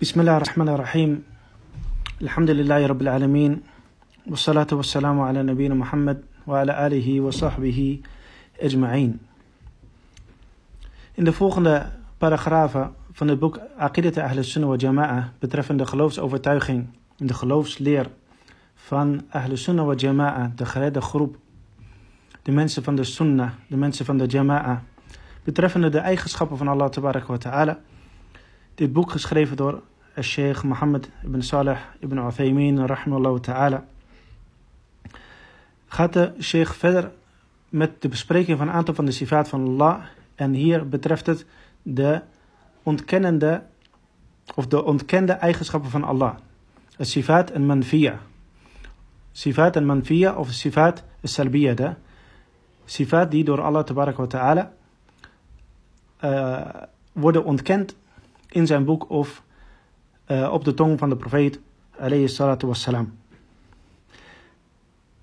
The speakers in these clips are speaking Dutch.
بسم الله الرحمن الرحيم الحمد لله رب العالمين والصلاة والسلام على نبينا محمد وعلى آله وصحبه أجمعين In de volgende paragrafen van het boek Aqidat Ahl Sunnah wa Jama'a betreffende geloofsovertuiging en de geloofsleer van Ahl Sunnah wa Jama'a, de geredde groep, de mensen van de Sunnah, de mensen van de Jama'a, betreffende de eigenschappen van Allah wa ta'ala. Dit boek geschreven door Sheikh Mohammed ibn Saleh ibn Uthaymin rahimahullah ta'ala. Gaat de Sheikh verder met de bespreking van een aantal van de sifaat van Allah. En hier betreft het de ontkennende of de ontkende eigenschappen van Allah. Het sifaat en manfiya. Sifaat en manfiya of sifaat salbiyya. Sifaat die door Allah wa ta'ala uh, worden ontkend in zijn boek of uh, op de tong van de profeet alayhi salatu wassalam.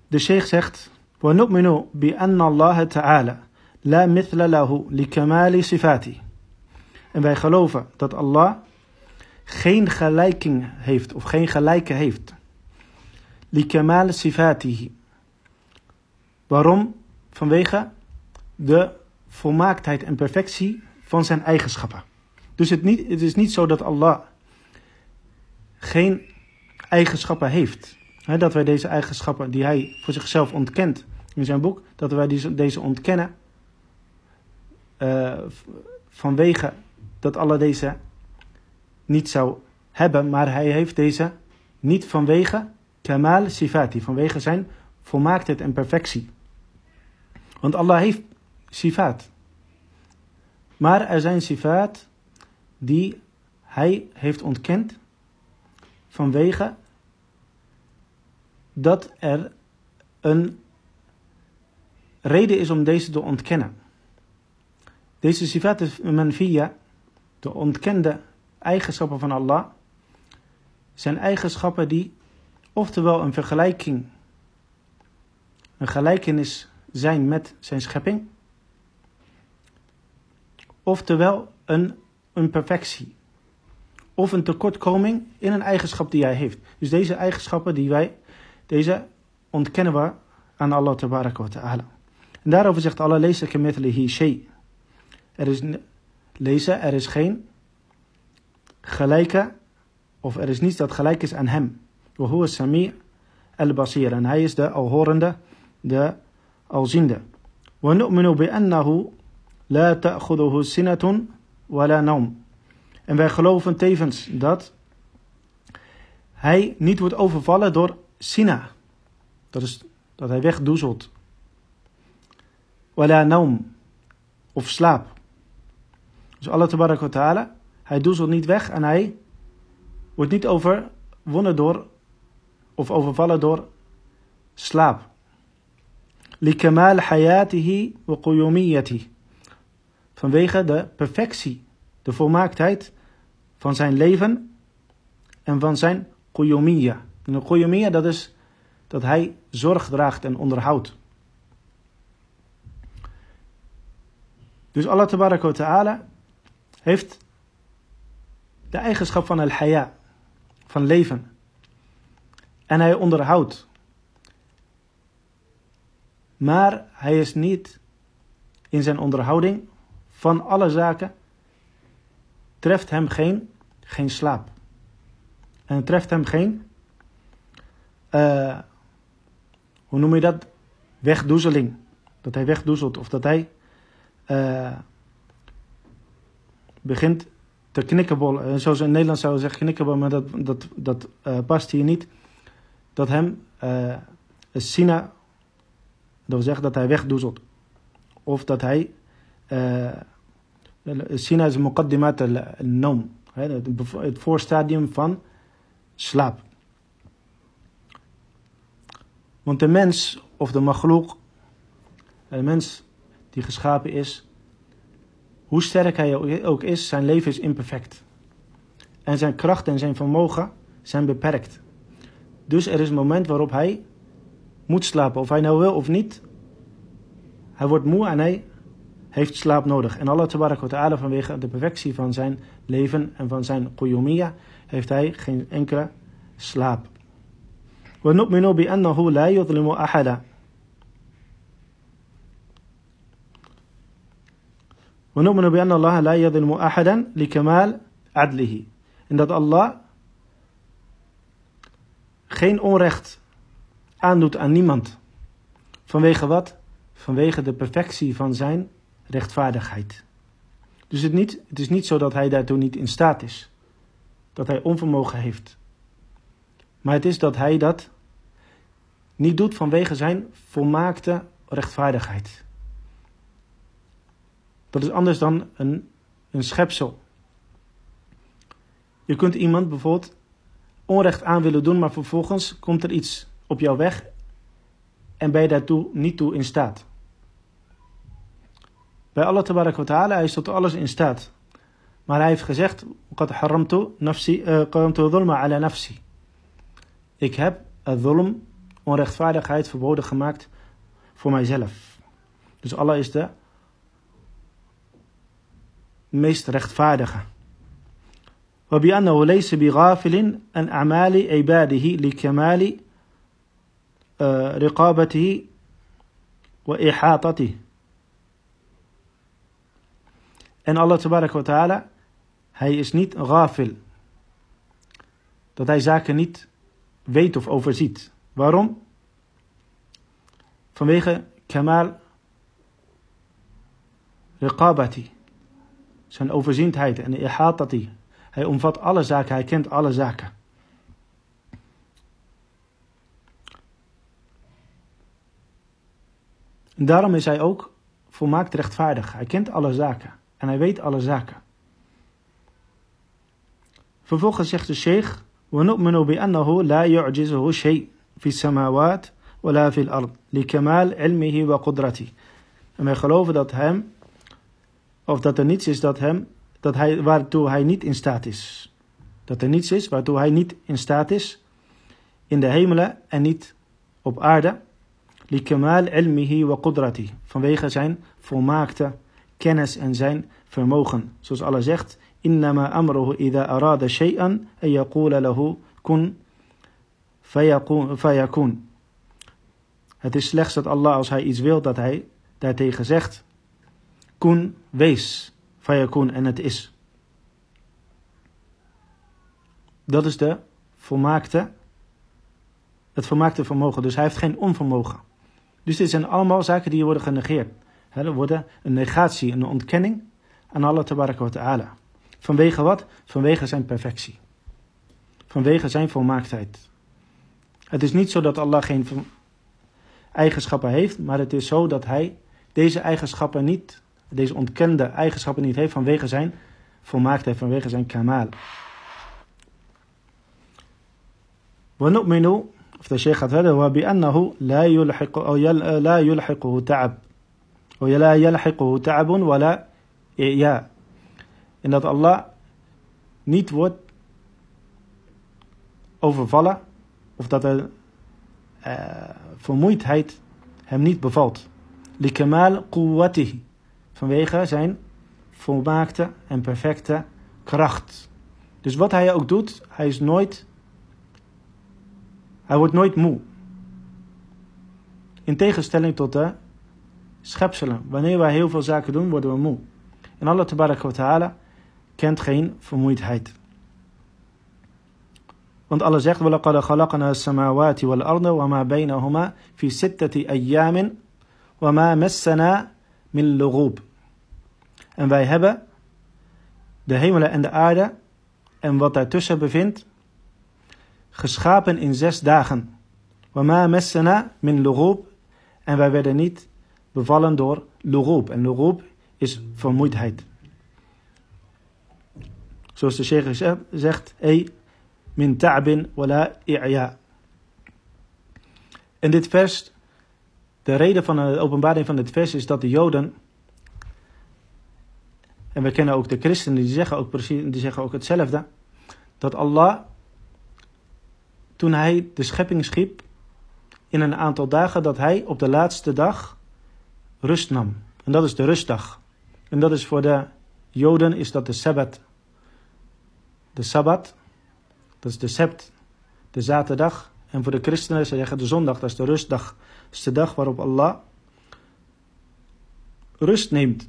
De sheikh zegt: وَنُؤْمِنُ بِأَنَّ اللَّهَ تَعَالَى لَا مِثْلَ لَهُ لِكَمَالِ صِفَاتِهِ En wij geloven dat Allah geen gelijking heeft of geen gelijke heeft. لِكَمَالِ صِفَاتِهِ Waarom? Vanwege de volmaaktheid en perfectie van zijn eigenschappen. Dus het, niet, het is niet zo dat Allah geen eigenschappen heeft. dat wij deze eigenschappen die hij voor zichzelf ontkent in zijn boek, dat wij deze, deze ontkennen uh, vanwege dat Allah deze niet zou hebben, maar hij heeft deze niet vanwege kamal sifati, vanwege zijn volmaaktheid en perfectie. Want Allah heeft sifaat. Maar er zijn sifaat die hij heeft ontkend vanwege dat er een reden is om deze te ontkennen. Deze sifat manfiya, de ontkende eigenschappen van Allah, zijn eigenschappen die oftewel een vergelijking, een gelijkenis zijn met zijn schepping, oftewel een, een perfectie of een tekortkoming in een eigenschap die hij heeft. Dus deze eigenschappen die wij, deze ontkennen we aan Allah wa ta'ala. En daarover zegt Allah, lees ik shay. Er is, lezen, er is geen gelijke, of er is niets dat gelijk is aan hem. Wa huwa sami' al-basir. En hij is de alhorende, de alziende. Bi annahu la ta'khuduhu la naum. En wij geloven tevens dat hij niet wordt overvallen door sina. Dat is dat hij wegdoezelt. Wala naum. Of slaap. Dus Allah tabarak ta'ala, hij doezelt niet weg en hij wordt niet overwonnen door of overvallen door slaap. Likamal hayatihi wa. Vanwege de perfectie, de volmaaktheid van zijn leven en van zijn koyomia. En een koyomia dat is dat hij zorg draagt en onderhoudt. Dus Allah tabaraka ta'ala heeft de eigenschap van al-haya, van leven. En hij onderhoudt. Maar hij is niet in zijn onderhouding van alle zaken treft hem geen, geen slaap. En treft hem geen, uh, hoe noem je dat? Wegdoezeling. Dat hij wegdoezelt of dat hij uh, begint te knikkenbollen. Eh, zoals in Nederland zouden zeggen knikkenbollen, maar dat, dat, dat past hier niet. Dat hem sina, dat wil zeggen dat hij wegdoezelt. Of dat hij Sina is muqaddimat al-noom. Het voorstadium van slaap. Want de mens of de magloek, de mens die geschapen is, hoe sterk hij ook is, zijn leven is imperfect. En zijn kracht en zijn vermogen zijn beperkt. Dus er is een moment waarop hij moet slapen. Of hij nou wil of niet. Hij wordt moe en hij heeft slaap nodig. En Allah tabarak wa ta'ala vanwege de perfectie van zijn leven en van zijn quyumiyya heeft hij geen enkele slaap. ونؤمن بأنه لا يظلم أحدا ونؤمن بأن الله لا يظلم أحدا لكمال عدله En dat Allah geen onrecht aandoet aan niemand. Vanwege wat? Vanwege de perfectie van zijn rechtvaardigheid. Dus het, niet, het is niet zo dat hij daartoe niet in staat is. Dat hij onvermogen heeft. Maar het is dat hij dat niet doet vanwege zijn volmaakte rechtvaardigheid. Dat is anders dan een, een schepsel. Je kunt iemand bijvoorbeeld onrecht aan willen doen, maar vervolgens komt er iets op jouw weg en ben je daartoe niet toe in staat. Bij Allah tabarak wa ta'ala, hij is tot alles in staat. Maar hij heeft gezegd, قد حرمت نفسي قرمت ظلم على نفسي. Ik heb het zulm, onrechtvaardigheid, verboden gemaakt voor mijzelf. Dus Allah is de meest rechtvaardige. وبأنه ليس بغافل عن أعمال عباده لكمال رقابته وإحاطته en Allah wa ta'ala, hij is niet ghafil. Dat hij zaken niet weet of overziet. Waarom? Vanwege kamal riqabati. Zijn overziendheid en ihatati. Hij omvat alle zaken, hij kent alle zaken. En daarom is hij ook volmaakt rechtvaardig. Hij kent alle zaken en hij weet alle zaken. Vervolgens zegt de sheikh: ونؤمن بأنه لا يعجزه شيء في السماوات ولا في الأرض لكمال علمه وقدرته. En wij geloven dat hem, of dat er niets is dat hem, dat hij, waartoe hij niet in staat is. Dat er niets is waartoe hij niet in staat is in de hemelen en niet op aarde. Likamal ilmihi wa qudrati. Vanwege zijn volmaakte kennis en zijn vermogen. Zoals Allah zegt, idha arada shay'an yaqula lahu kun fayakun. Het is slechts dat Allah als hij iets wil dat hij daartegen zegt, kun wees, fayakun en het is. Dat is de volmaakte, het volmaakte vermogen. Dus hij heeft geen onvermogen. Dus dit zijn allemaal zaken die worden genegeerd. Er worden een negatie, een ontkenning aan Allah tabaraka wa ta'ala. Vanwege wat? Vanwege zijn perfectie. Vanwege zijn volmaaktheid. Het is niet zo dat Allah geen eigenschappen heeft, maar het is zo dat hij deze eigenschappen niet, deze ontkende eigenschappen niet heeft vanwege zijn volmaaktheid, vanwege zijn kamal. ونؤمن of de sheikh gaat verder وبأنه لا يلحق أو لا يلحقه تعب ولا يلحقه تعب ولا إعياء en dat Allah niet wordt overvallen of dat er uh, vermoeidheid hem niet bevalt. Likamal quwwatihi. Vanwege zijn volmaakte en perfecte kracht. Dus wat hij ook doet, hij is nooit. Hij wordt nooit moe. In tegenstelling tot de schepselen. Wanneer wij heel veel zaken doen, worden we moe. En Allah tabarak wa ta'ala kent geen vermoeidheid. Want Allah zegt: وَلَقَدْ خَلَقْنَا السَّمَاوَاتِ وَالْأَرْضَ وَمَا بَيْنَهُمَا فِي سِتَّةِ أَيَّامٍ وَمَا مَسَّنَا مِنْ لُغُوبٍ En wij hebben de hemelen en de aarde en wat daartussen bevindt geschapen in zes dagen. وَمَا مَسَّنَا مِنْ لُغُوبٍ En wij werden niet bevallen door lugub. En lugub is vermoeidheid. Zoals de sheikh zegt, ey min ta'bin wala i'ya. In dit vers, de reden van de openbaring van dit vers is dat de Joden, en we kennen ook de christenen, die zeggen ook, precies, die zeggen ook hetzelfde, dat Allah, toen hij de schepping schiep, in een aantal dagen, dat hij op de laatste dag rust nam. En dat is de rustdag. En dat is voor de Joden is dat de Sabbat. De Sabbat, dat is de Sept, de zaterdag. En voor de christenen, ze zeggen de zondag, dat is de rustdag. Dat is de dag waarop Allah rust neemt.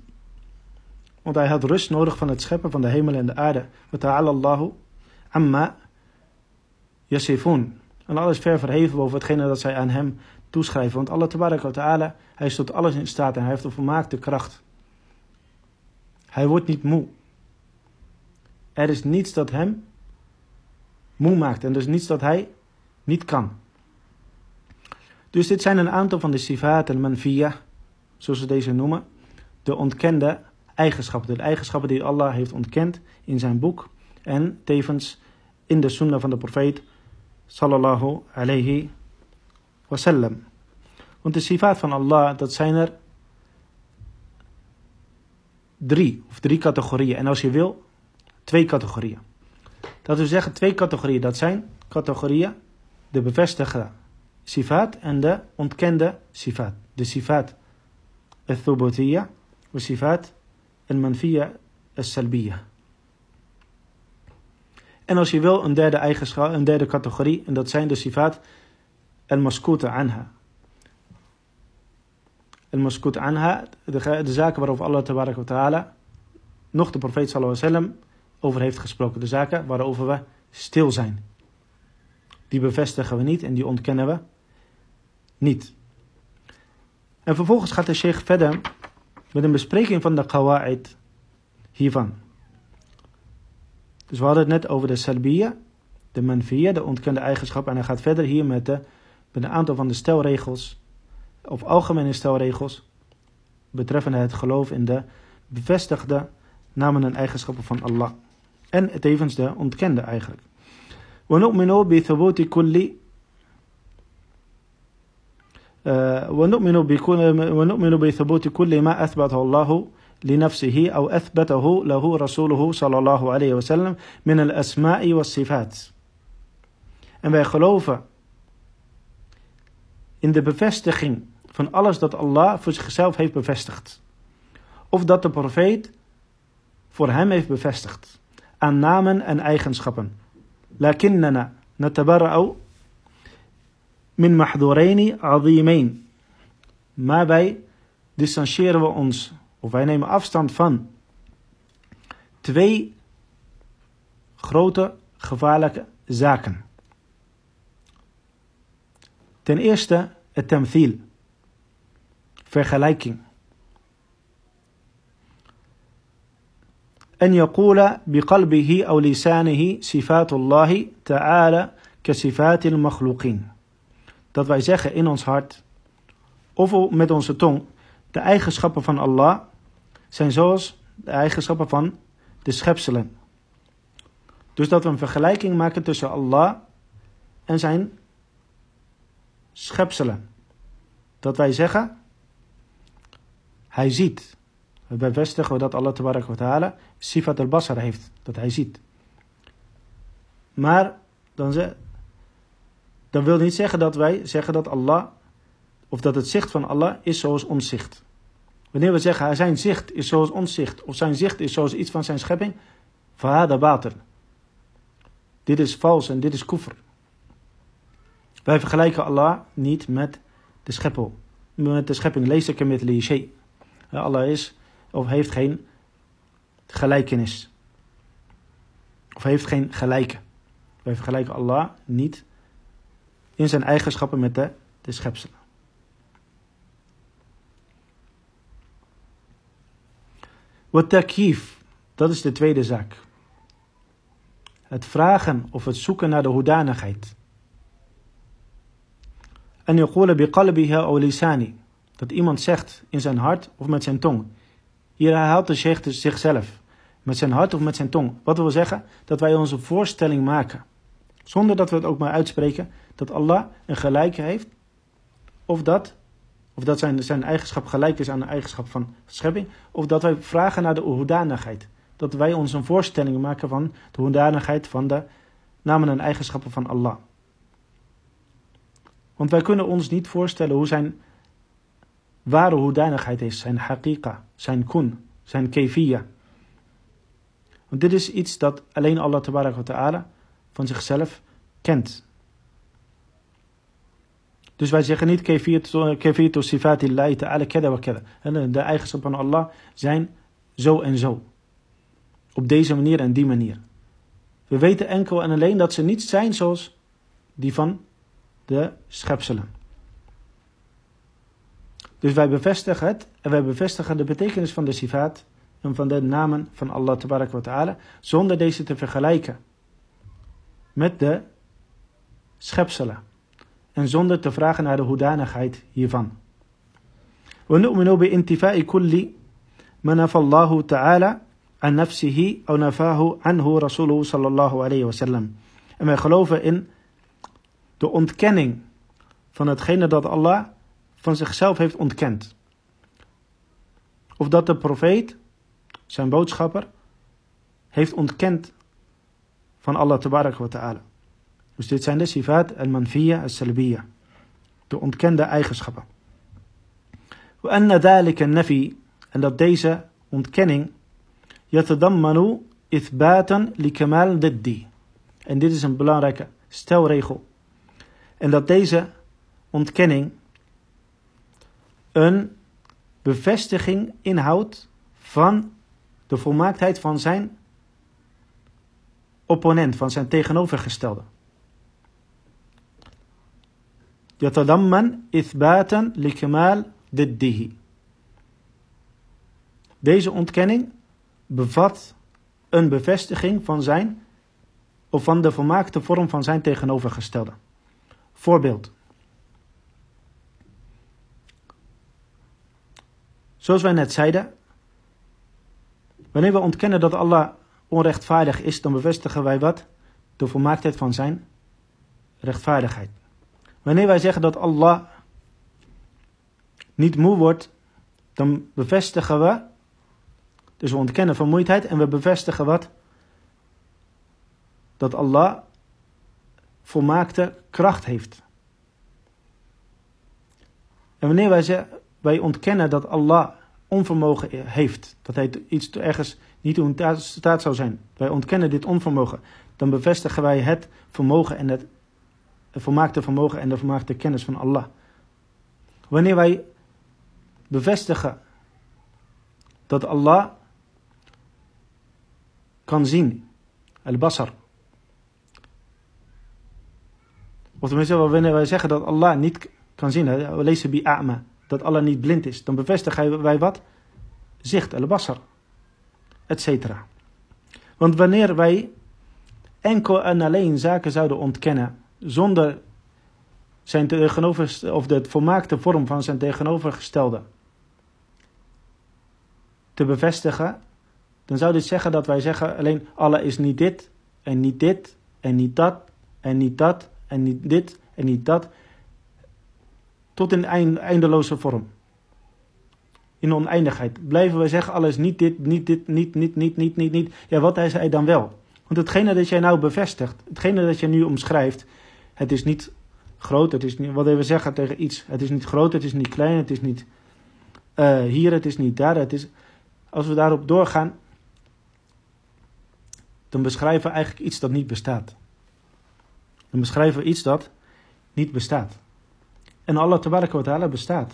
Want hij had rust nodig van het scheppen van de hemel en de aarde. Ta'ala Allahu amma yasifun. En alles ver verheven boven hetgene dat zij aan hem toeschrijven. Want Allah tabaraka ta'ala, hij is tot alles in staat en hij heeft een volmaakte kracht. Hij wordt niet moe. Er is niets dat hem moe maakt en dus niets dat hij niet kan. Dus dit zijn een aantal van de sifaat en manfiya, zoals we deze noemen, de ontkende eigenschappen, de eigenschappen die Allah heeft ontkend in zijn boek en tevens in de sunnah van de profeet sallallahu alayhi wasallam. Want de sifaat van Allah, dat zijn er drie, of drie categorieën. En als je wil, twee categorieën. Dat wil zeggen, twee categorieën. Dat zijn categorieën, de bevestigde sifaat en de ontkende sifaat. De sifaat al-thubutiyya, de sifaat al-manfiyya al-salbiyya. En als je wil, een derde eigenschap, een derde categorie, en dat zijn de sifaat al-maskuta anha. Al-maskut anha, de, zaken waarover Allah wa ta'ala, nog de profeet sallallahu alaihi wasallam, over heeft gesproken. De zaken waarover we stil zijn. Die bevestigen we niet en die ontkennen we niet. En vervolgens gaat de sheikh verder met een bespreking van de qawa'id hiervan. Dus we hadden het net over de salbiya, de manfiya, de ontkende eigenschap. En hij gaat verder hier met, de, met een aantal van de stelregels, of algemene stelregels, betreffende het geloof in de bevestigde namen en eigenschappen van Allah. En tevens de ontkende eigenlijk. ونؤمن بثبوت كل ونؤمن ونؤمن بثبوت كل ما أثبته الله لنفسه أو أثبته له رسوله صلى الله عليه وسلم من الأسماء والصفات. En wij geloven in de bevestiging van alles dat Allah voor zichzelf heeft bevestigd. Of dat de profeet voor hem heeft bevestigd. Aan namen en eigenschappen. Lakinnana natabarra'u min mahduraini azimain. Maar wij distancieren we ons, of wij nemen afstand van twee grote gevaarlijke zaken. Ten eerste het tamthil, vergelijking. أن يقول بقلبه أو لسانه صفات الله تعالى كصفات المخلوقين dat wij zeggen in ons hart of met onze tong de eigenschappen van Allah zijn zoals de eigenschappen van de schepselen. Dus dat we een vergelijking maken tussen Allah en zijn schepselen. Dat wij zeggen, hij ziet. We bevestigen dat Allah tabarak wa ta'ala sifat al-basar heeft, dat hij ziet. Maar dan, ze, dan wil niet zeggen dat wij zeggen dat Allah, of dat het zicht van Allah is zoals ons zicht. Wanneer we zeggen zijn zicht is zoals ons zicht, of zijn zicht is zoals iets van zijn schepping, fahada batil. Dit is vals en dit is kufr. Wij vergelijken Allah niet met de scheppel. Met de schepping. Lees met li Allah is of heeft geen gelijkenis. Of heeft geen gelijke. Wij vergelijken Allah niet in zijn eigenschappen met de, de schepselen. Wat takif, dat is de tweede zaak. Het vragen of het zoeken naar de hoedanigheid. En yaqula biqalbiha aw lisani. Dat iemand zegt in zijn hart of met zijn tong. Hier herhaalt de sheikh zichzelf. Met zijn hart of met zijn tong. Wat wil zeggen? Dat wij onze voorstelling maken. Zonder dat we het ook maar uitspreken. Dat Allah een gelijke heeft. Of dat, of dat zijn, zijn eigenschap gelijk is aan de eigenschap van schepping. Of dat wij vragen naar de hoedanigheid. Dat wij ons een voorstelling maken van de hoedanigheid van de namen en eigenschappen van Allah. Want wij kunnen ons niet voorstellen hoe zijn ware hoedanigheid is, zijn haqiqa, zijn kun, zijn kefiya. Want dit is iets dat alleen Allah wa ta'ala van zichzelf kent. Dus wij zeggen niet kefiyatu sifatillahi ta'ala kada wa kada. De eigenschappen van Allah zijn zo en zo. Op deze manier en die manier. We weten enkel en alleen dat ze niet zijn zoals die van de schepselen. Dus wij bevestigen het en wij bevestigen de betekenis van de sifaat en van de namen van Allah tabarak wa ta'ala zonder deze te vergelijken met de schepselen en zonder te vragen naar de hoedanigheid hiervan. ونؤمن بانتفاء كل ما نفى الله تعالى عن نفسه أو نفاه عنه رسوله صلى الله عليه وسلم. En wij geloven in de ontkenning van hetgene dat Allah van zichzelf heeft ontkend. Of dat de profeet, zijn boodschapper, heeft ontkend van Allah tabarak wa ta'ala. Dus dit zijn de sifat al-manfiya al-salbiya. De ontkende eigenschappen. En dat deze ontkenning yatadammanu ithbatan li kamal diddi. En dit is een belangrijke stelregel en dat deze ontkenning een bevestiging inhoudt van de volmaaktheid van zijn opponent, van zijn tegenovergestelde. يتضمن إثباتا لكمال ضده. Deze ontkenning bevat een bevestiging van zijn of van de volmaakte vorm van zijn tegenovergestelde. Voorbeeld. Zoals wij net zeiden, wanneer we ontkennen dat Allah onrechtvaardig is, dan bevestigen wij wat? De volmaaktheid van zijn rechtvaardigheid. Wanneer wij zeggen dat Allah niet moe wordt, dan bevestigen we, dus we ontkennen vermoeidheid en we bevestigen wat? Dat Allah volmaakte kracht heeft. En wanneer wij, zeggen, wij ontkennen dat Allah onvermogen heeft, dat hij iets ergens niet in staat zou zijn, wij ontkennen dit onvermogen, dan bevestigen wij het vermogen en het, het volmaakte vermogen en de volmaakte kennis van Allah. Wanneer wij bevestigen dat Allah kan zien, al-basar, Of tenminste, wanneer wij zeggen dat Allah niet kan zien, lezen bi a'ma, dat Allah niet blind is, dan bevestigen wij wat? Zicht, al-basar, etc. Want wanneer wij enkel en alleen zaken zouden ontkennen, zonder zijn tegenover, of de volmaakte vorm van zijn tegenovergestelde te bevestigen, dan zou dit zeggen dat wij zeggen alleen Allah is niet dit en niet dit en niet dat en niet dat en niet dit en niet dat. Tot in eindeloze vorm. In oneindigheid. Blijven we zeggen alles niet dit, niet dit, niet, niet, niet, niet, niet, niet. Ja, wat hij dan wel. Want hetgene dat jij nou bevestigt, hetgene dat je nu omschrijft, het is niet groot, het is niet, wat we zeggen tegen iets, het is niet groot, het is niet klein, het is niet uh, hier, het is niet daar, het is, als we daarop doorgaan, dan beschrijven we eigenlijk iets dat niet bestaat. Dan beschrijven we iets dat niet bestaat. En Allah tabaraka wa ta'ala bestaat.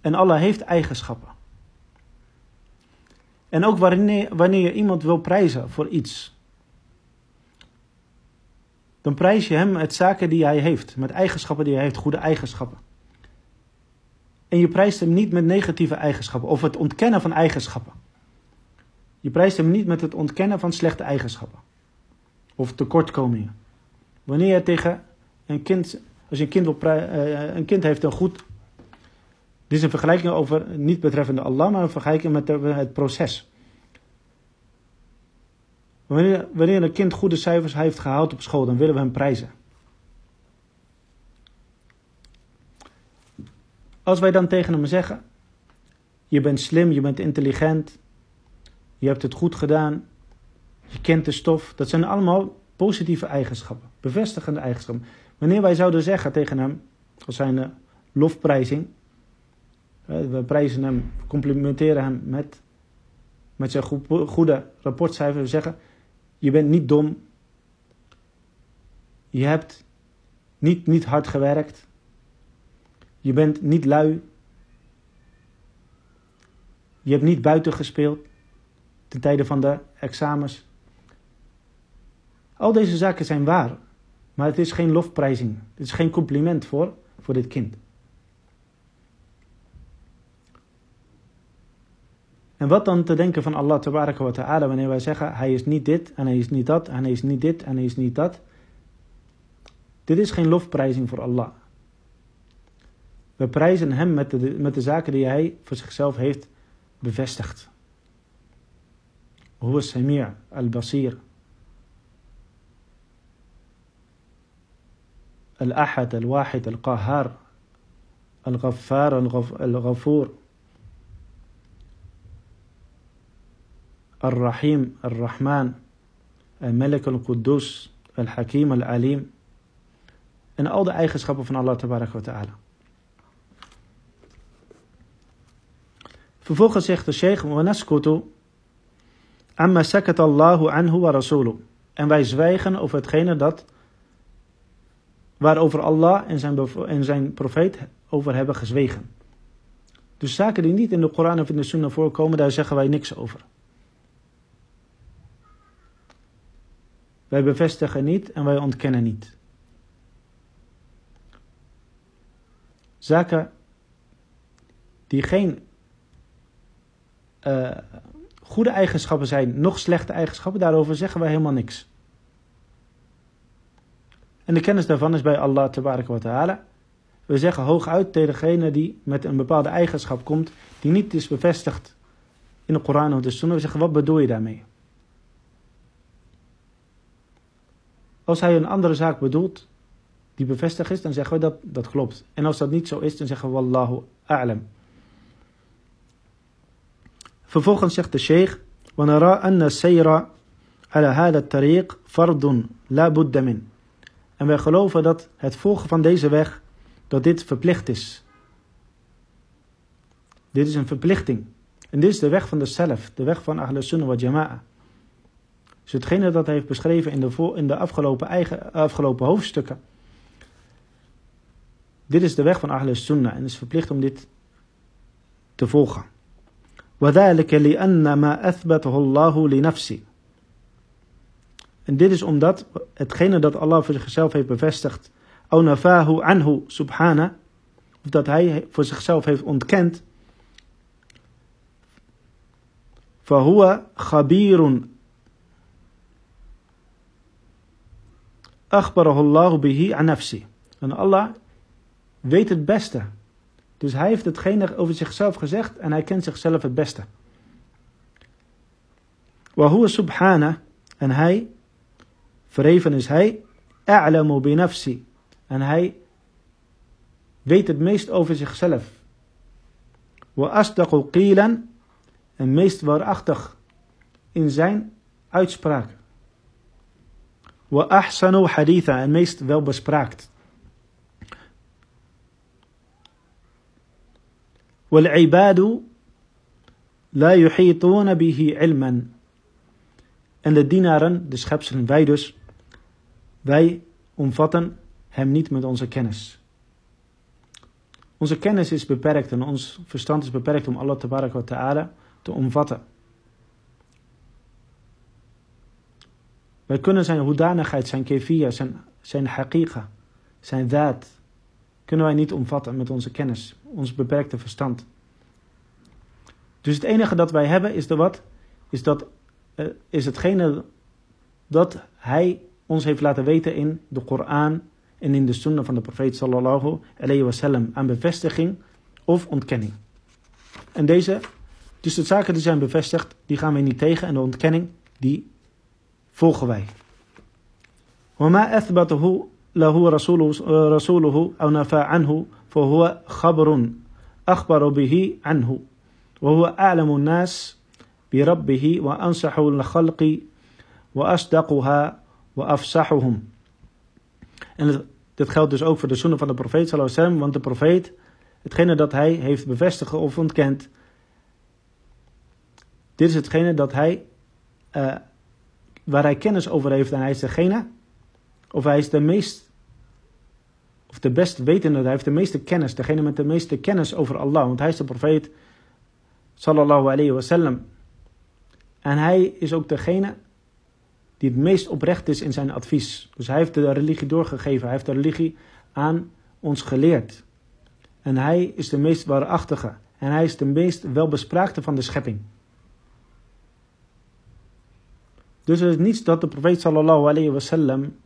En Allah heeft eigenschappen. En ook wanneer, je iemand wil prijzen voor iets, dan prijs je hem met zaken die hij heeft, met eigenschappen die hij heeft, goede eigenschappen. En je prijst hem niet met negatieve eigenschappen of het ontkennen van eigenschappen. Je prijst hem niet met het ontkennen van slechte eigenschappen of tekortkomingen. Wanneer je tegen een kind, als een kind, wil uh, een kind heeft een goed. Dit is een vergelijking over, niet betreffende Allah, maar een vergelijking met het proces. Wanneer, wanneer een kind goede cijfers heeft gehaald op school, dan willen we hem prijzen. Als wij dan tegen hem zeggen: Je bent slim, je bent intelligent, je hebt het goed gedaan, je kent de stof. Dat zijn allemaal positieve eigenschappen, bevestigende eigenschappen. Wanneer wij zouden zeggen tegen hem, als zijn lofprijzing. We prijzen hem, complimenteren hem met, met zijn goede rapportcijfer. We zeggen, je bent niet dom. Je hebt niet, niet hard gewerkt. Je bent niet lui. Je hebt niet buiten gespeeld ten tijde van de examens. Al deze zaken zijn waar, maar het is geen lofprijzing. Het is geen compliment voor, voor dit kind. En wat dan te denken van Allah wa ta'ala wanneer wij zeggen hij is niet dit en hij is niet dat en hij is niet dit en hij is niet dat. Dit is geen lofprijzing voor Allah. We prijzen hem met de, met de zaken die hij voor zichzelf heeft bevestigd. Huwa Samir al-Basir. الأحد الواحد القهار الغفار الغفور الرحيم الرحمن الملك القدوس الحكيم العليم en al de eigenschappen van Allah wa ta'ala. Vervolgens zegt de sheikh, وَنَسْكُتُ sakat Allahu anhu wa rasuluh. En wij zwijgen over hetgene dat waarover Allah en zijn, en zijn profeet over hebben gezwegen. Dus zaken die niet in de Koran of in de Sunnah voorkomen, daar zeggen wij niks over. Wij bevestigen niet en wij ontkennen niet. Zaken die geen uh, goede eigenschappen zijn, nog slechte eigenschappen, daarover zeggen wij helemaal niks. En de kennis daarvan is bij Allah tabaraka wa ta'ala. We zeggen hooguit tegen degene die met een bepaalde eigenschap komt, die niet is bevestigd in de Koran of de Sunnah. We zeggen, wat bedoel je daarmee? Als hij een andere zaak bedoelt, die bevestigd is, dan zeggen we dat dat klopt. En als dat niet zo is, dan zeggen we Wallahu a'lam. Vervolgens zegt de sheikh, وَنَرَى أَنَّ السَّيْرَ عَلَى هَذَا الطَّرِيقِ فَرْضٌ لَا بُدَّ مِنْ En wij geloven dat het volgen van deze weg, dat dit verplicht is. Dit is een verplichting. En dit is de weg van de salaf, de weg van Ahl Sunnah wa Jama'a. Dus hetgene dat hij heeft beschreven in de, in de afgelopen, eigen, afgelopen hoofdstukken. Dit is de weg van Ahl Sunnah en het is verplicht om dit te volgen. وذلك لأن ما أثبته الله لنفسه. en dit is omdat hetgene dat Allah voor zichzelf heeft bevestigd, au anhu subhana, of dat hij voor zichzelf heeft ontkend, fahuwa khabirun akhbarahullahu bihi an. En Allah weet het beste. Dus hij heeft hetgene over zichzelf gezegd en hij kent zichzelf het beste. Wahuwa subhana en hij verheven is hij, a'lamu bi nafsi. En hij weet het meest over zichzelf. Wa asdaqu qilan en meest waarachtig in zijn uitspraak. Wa ahsanu haditha en meest welbespraakt. والعباد لا يحيطون به علما En de dienaren, de schepselen, wij dus, wij omvatten hem niet met onze kennis. Onze kennis is beperkt en ons verstand is beperkt om Allah wa ta'ala te omvatten. Wij kunnen zijn hoedanigheid, zijn kefia, zijn, zijn haqiqa, zijn daad, kunnen wij niet omvatten met onze kennis, ons beperkte verstand. Dus het enige dat wij hebben is de wat? Is, dat, uh, is hetgene dat hij ons heeft laten weten in de Koran en in de sunnah van de profeet sallallahu alayhi wasallam aan bevestiging of ontkenning. En deze, dus de zaken die zijn bevestigd, die gaan wij niet tegen en de ontkenning, die volgen wij. وما أثبته له رسوله, رسوله أو نفى عنه فهو خبر أخبر به عنه وهو أعلم الناس بربه وأنصح الخلق وأصدقها wa. En dat geldt dus ook voor de zoenen van de profeet sallallahu want de profeet, hetgene dat hij heeft bevestigd of ontkend, dit is hetgene dat hij, eh, waar hij kennis over heeft en hij is degene, of hij is de meest, of de best wetende, hij heeft de meeste kennis, degene met de meeste kennis over Allah, want hij is de profeet sallallahu alayhi wasallam. En hij is ook degene die het meest oprecht is in zijn advies. Dus hij heeft de religie doorgegeven, hij heeft de religie aan ons geleerd. En hij is de meest waarachtige en hij is de meest welbespraakte van de schepping. Dus er is niets dat de profeet sallallahu alayhi wasallam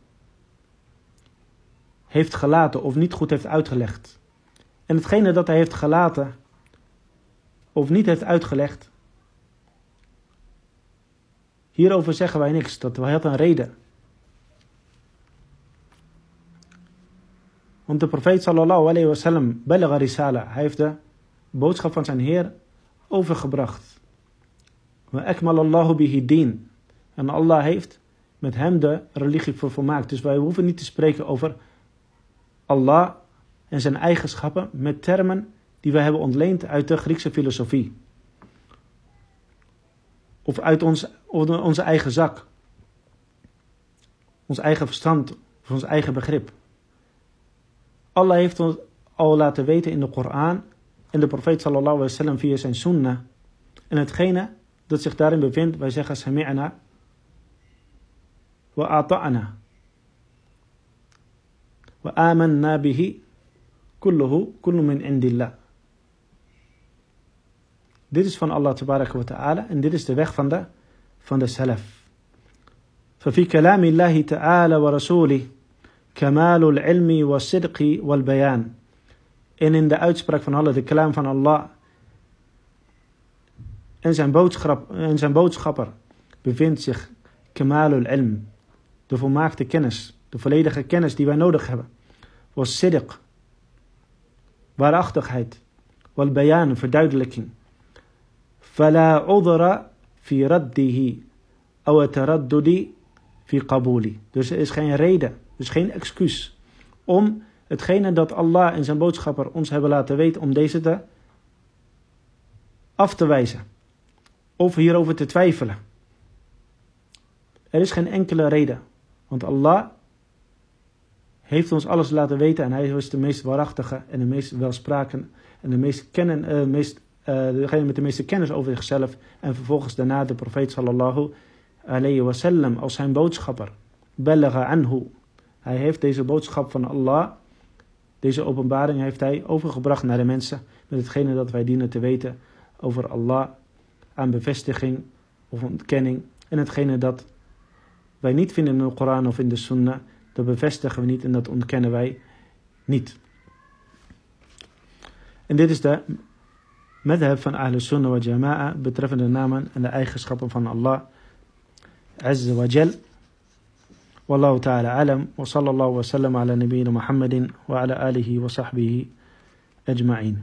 heeft gelaten of niet goed heeft uitgelegd. En hetgene dat hij heeft gelaten of niet heeft uitgelegd, hierover zeggen wij niks. Dat hij had een reden. Want de profeet sallallahu alayhi wasallam, risala, hij heeft de boodschap van zijn Heer overgebracht. Wa akmal Allahu bihi din. En Allah heeft met hem de religie vervolmaakt. Dus wij hoeven niet te spreken over Allah en zijn eigenschappen met termen die wij hebben ontleend uit de Griekse filosofie. Of uit ons, onze eigen zak. Ons eigen verstand of ons eigen begrip. Allah heeft ons al laten weten in de Koran en de profeet sallallahu alaihi wasallam via zijn sunnah. En hetgene dat zich daarin bevindt, wij zeggen sami'na wa ata'na. Wa amanna bihi kulluhu kullu min. Dit is van Allah tabaraka wa ta'ala en dit is de weg van de, van de salaf. ففي كلام الله تعالى ورسوله كمال العلم والصدق والبيان en in de uitspraak van Allah, de kalam van Allah en zijn, boodschap, en zijn boodschapper bevindt zich kamalul ilm, de volmaakte kennis, de volledige kennis die wij nodig hebben. Was sidq, waarachtigheid, wal bayan, verduidelijking. فلا عذر في رده أو تردد في قبولي. Dus er is geen reden, dus geen excuus om hetgene dat Allah en zijn boodschapper ons hebben laten weten, om deze te af te wijzen. Of hierover te twijfelen. Er is geen enkele reden. Want Allah heeft ons alles laten weten en hij is de meest waarachtige en de meest welspraken en de meest kennen, uh, meest uh, degene met de meeste kennis over zichzelf. En vervolgens daarna de profeet sallallahu alayhi wasallam als zijn boodschapper. Balaga anhu. Hij heeft deze boodschap van Allah, deze openbaring heeft hij overgebracht naar de mensen. Met hetgene dat wij dienen te weten over Allah aan bevestiging of ontkenning. En hetgene dat wij niet vinden in de Koran of in de Sunnah, dat bevestigen we niet en dat ontkennen wij niet. En dit is de madhab van Ahlus Sunnah wa Jama'a betreffende de namen en de eigenschappen van Allah Azza wa Jal. والله تعالى أعلم وصلى الله وسلم على نبينا محمد وعلى آله وصحبه أجمعين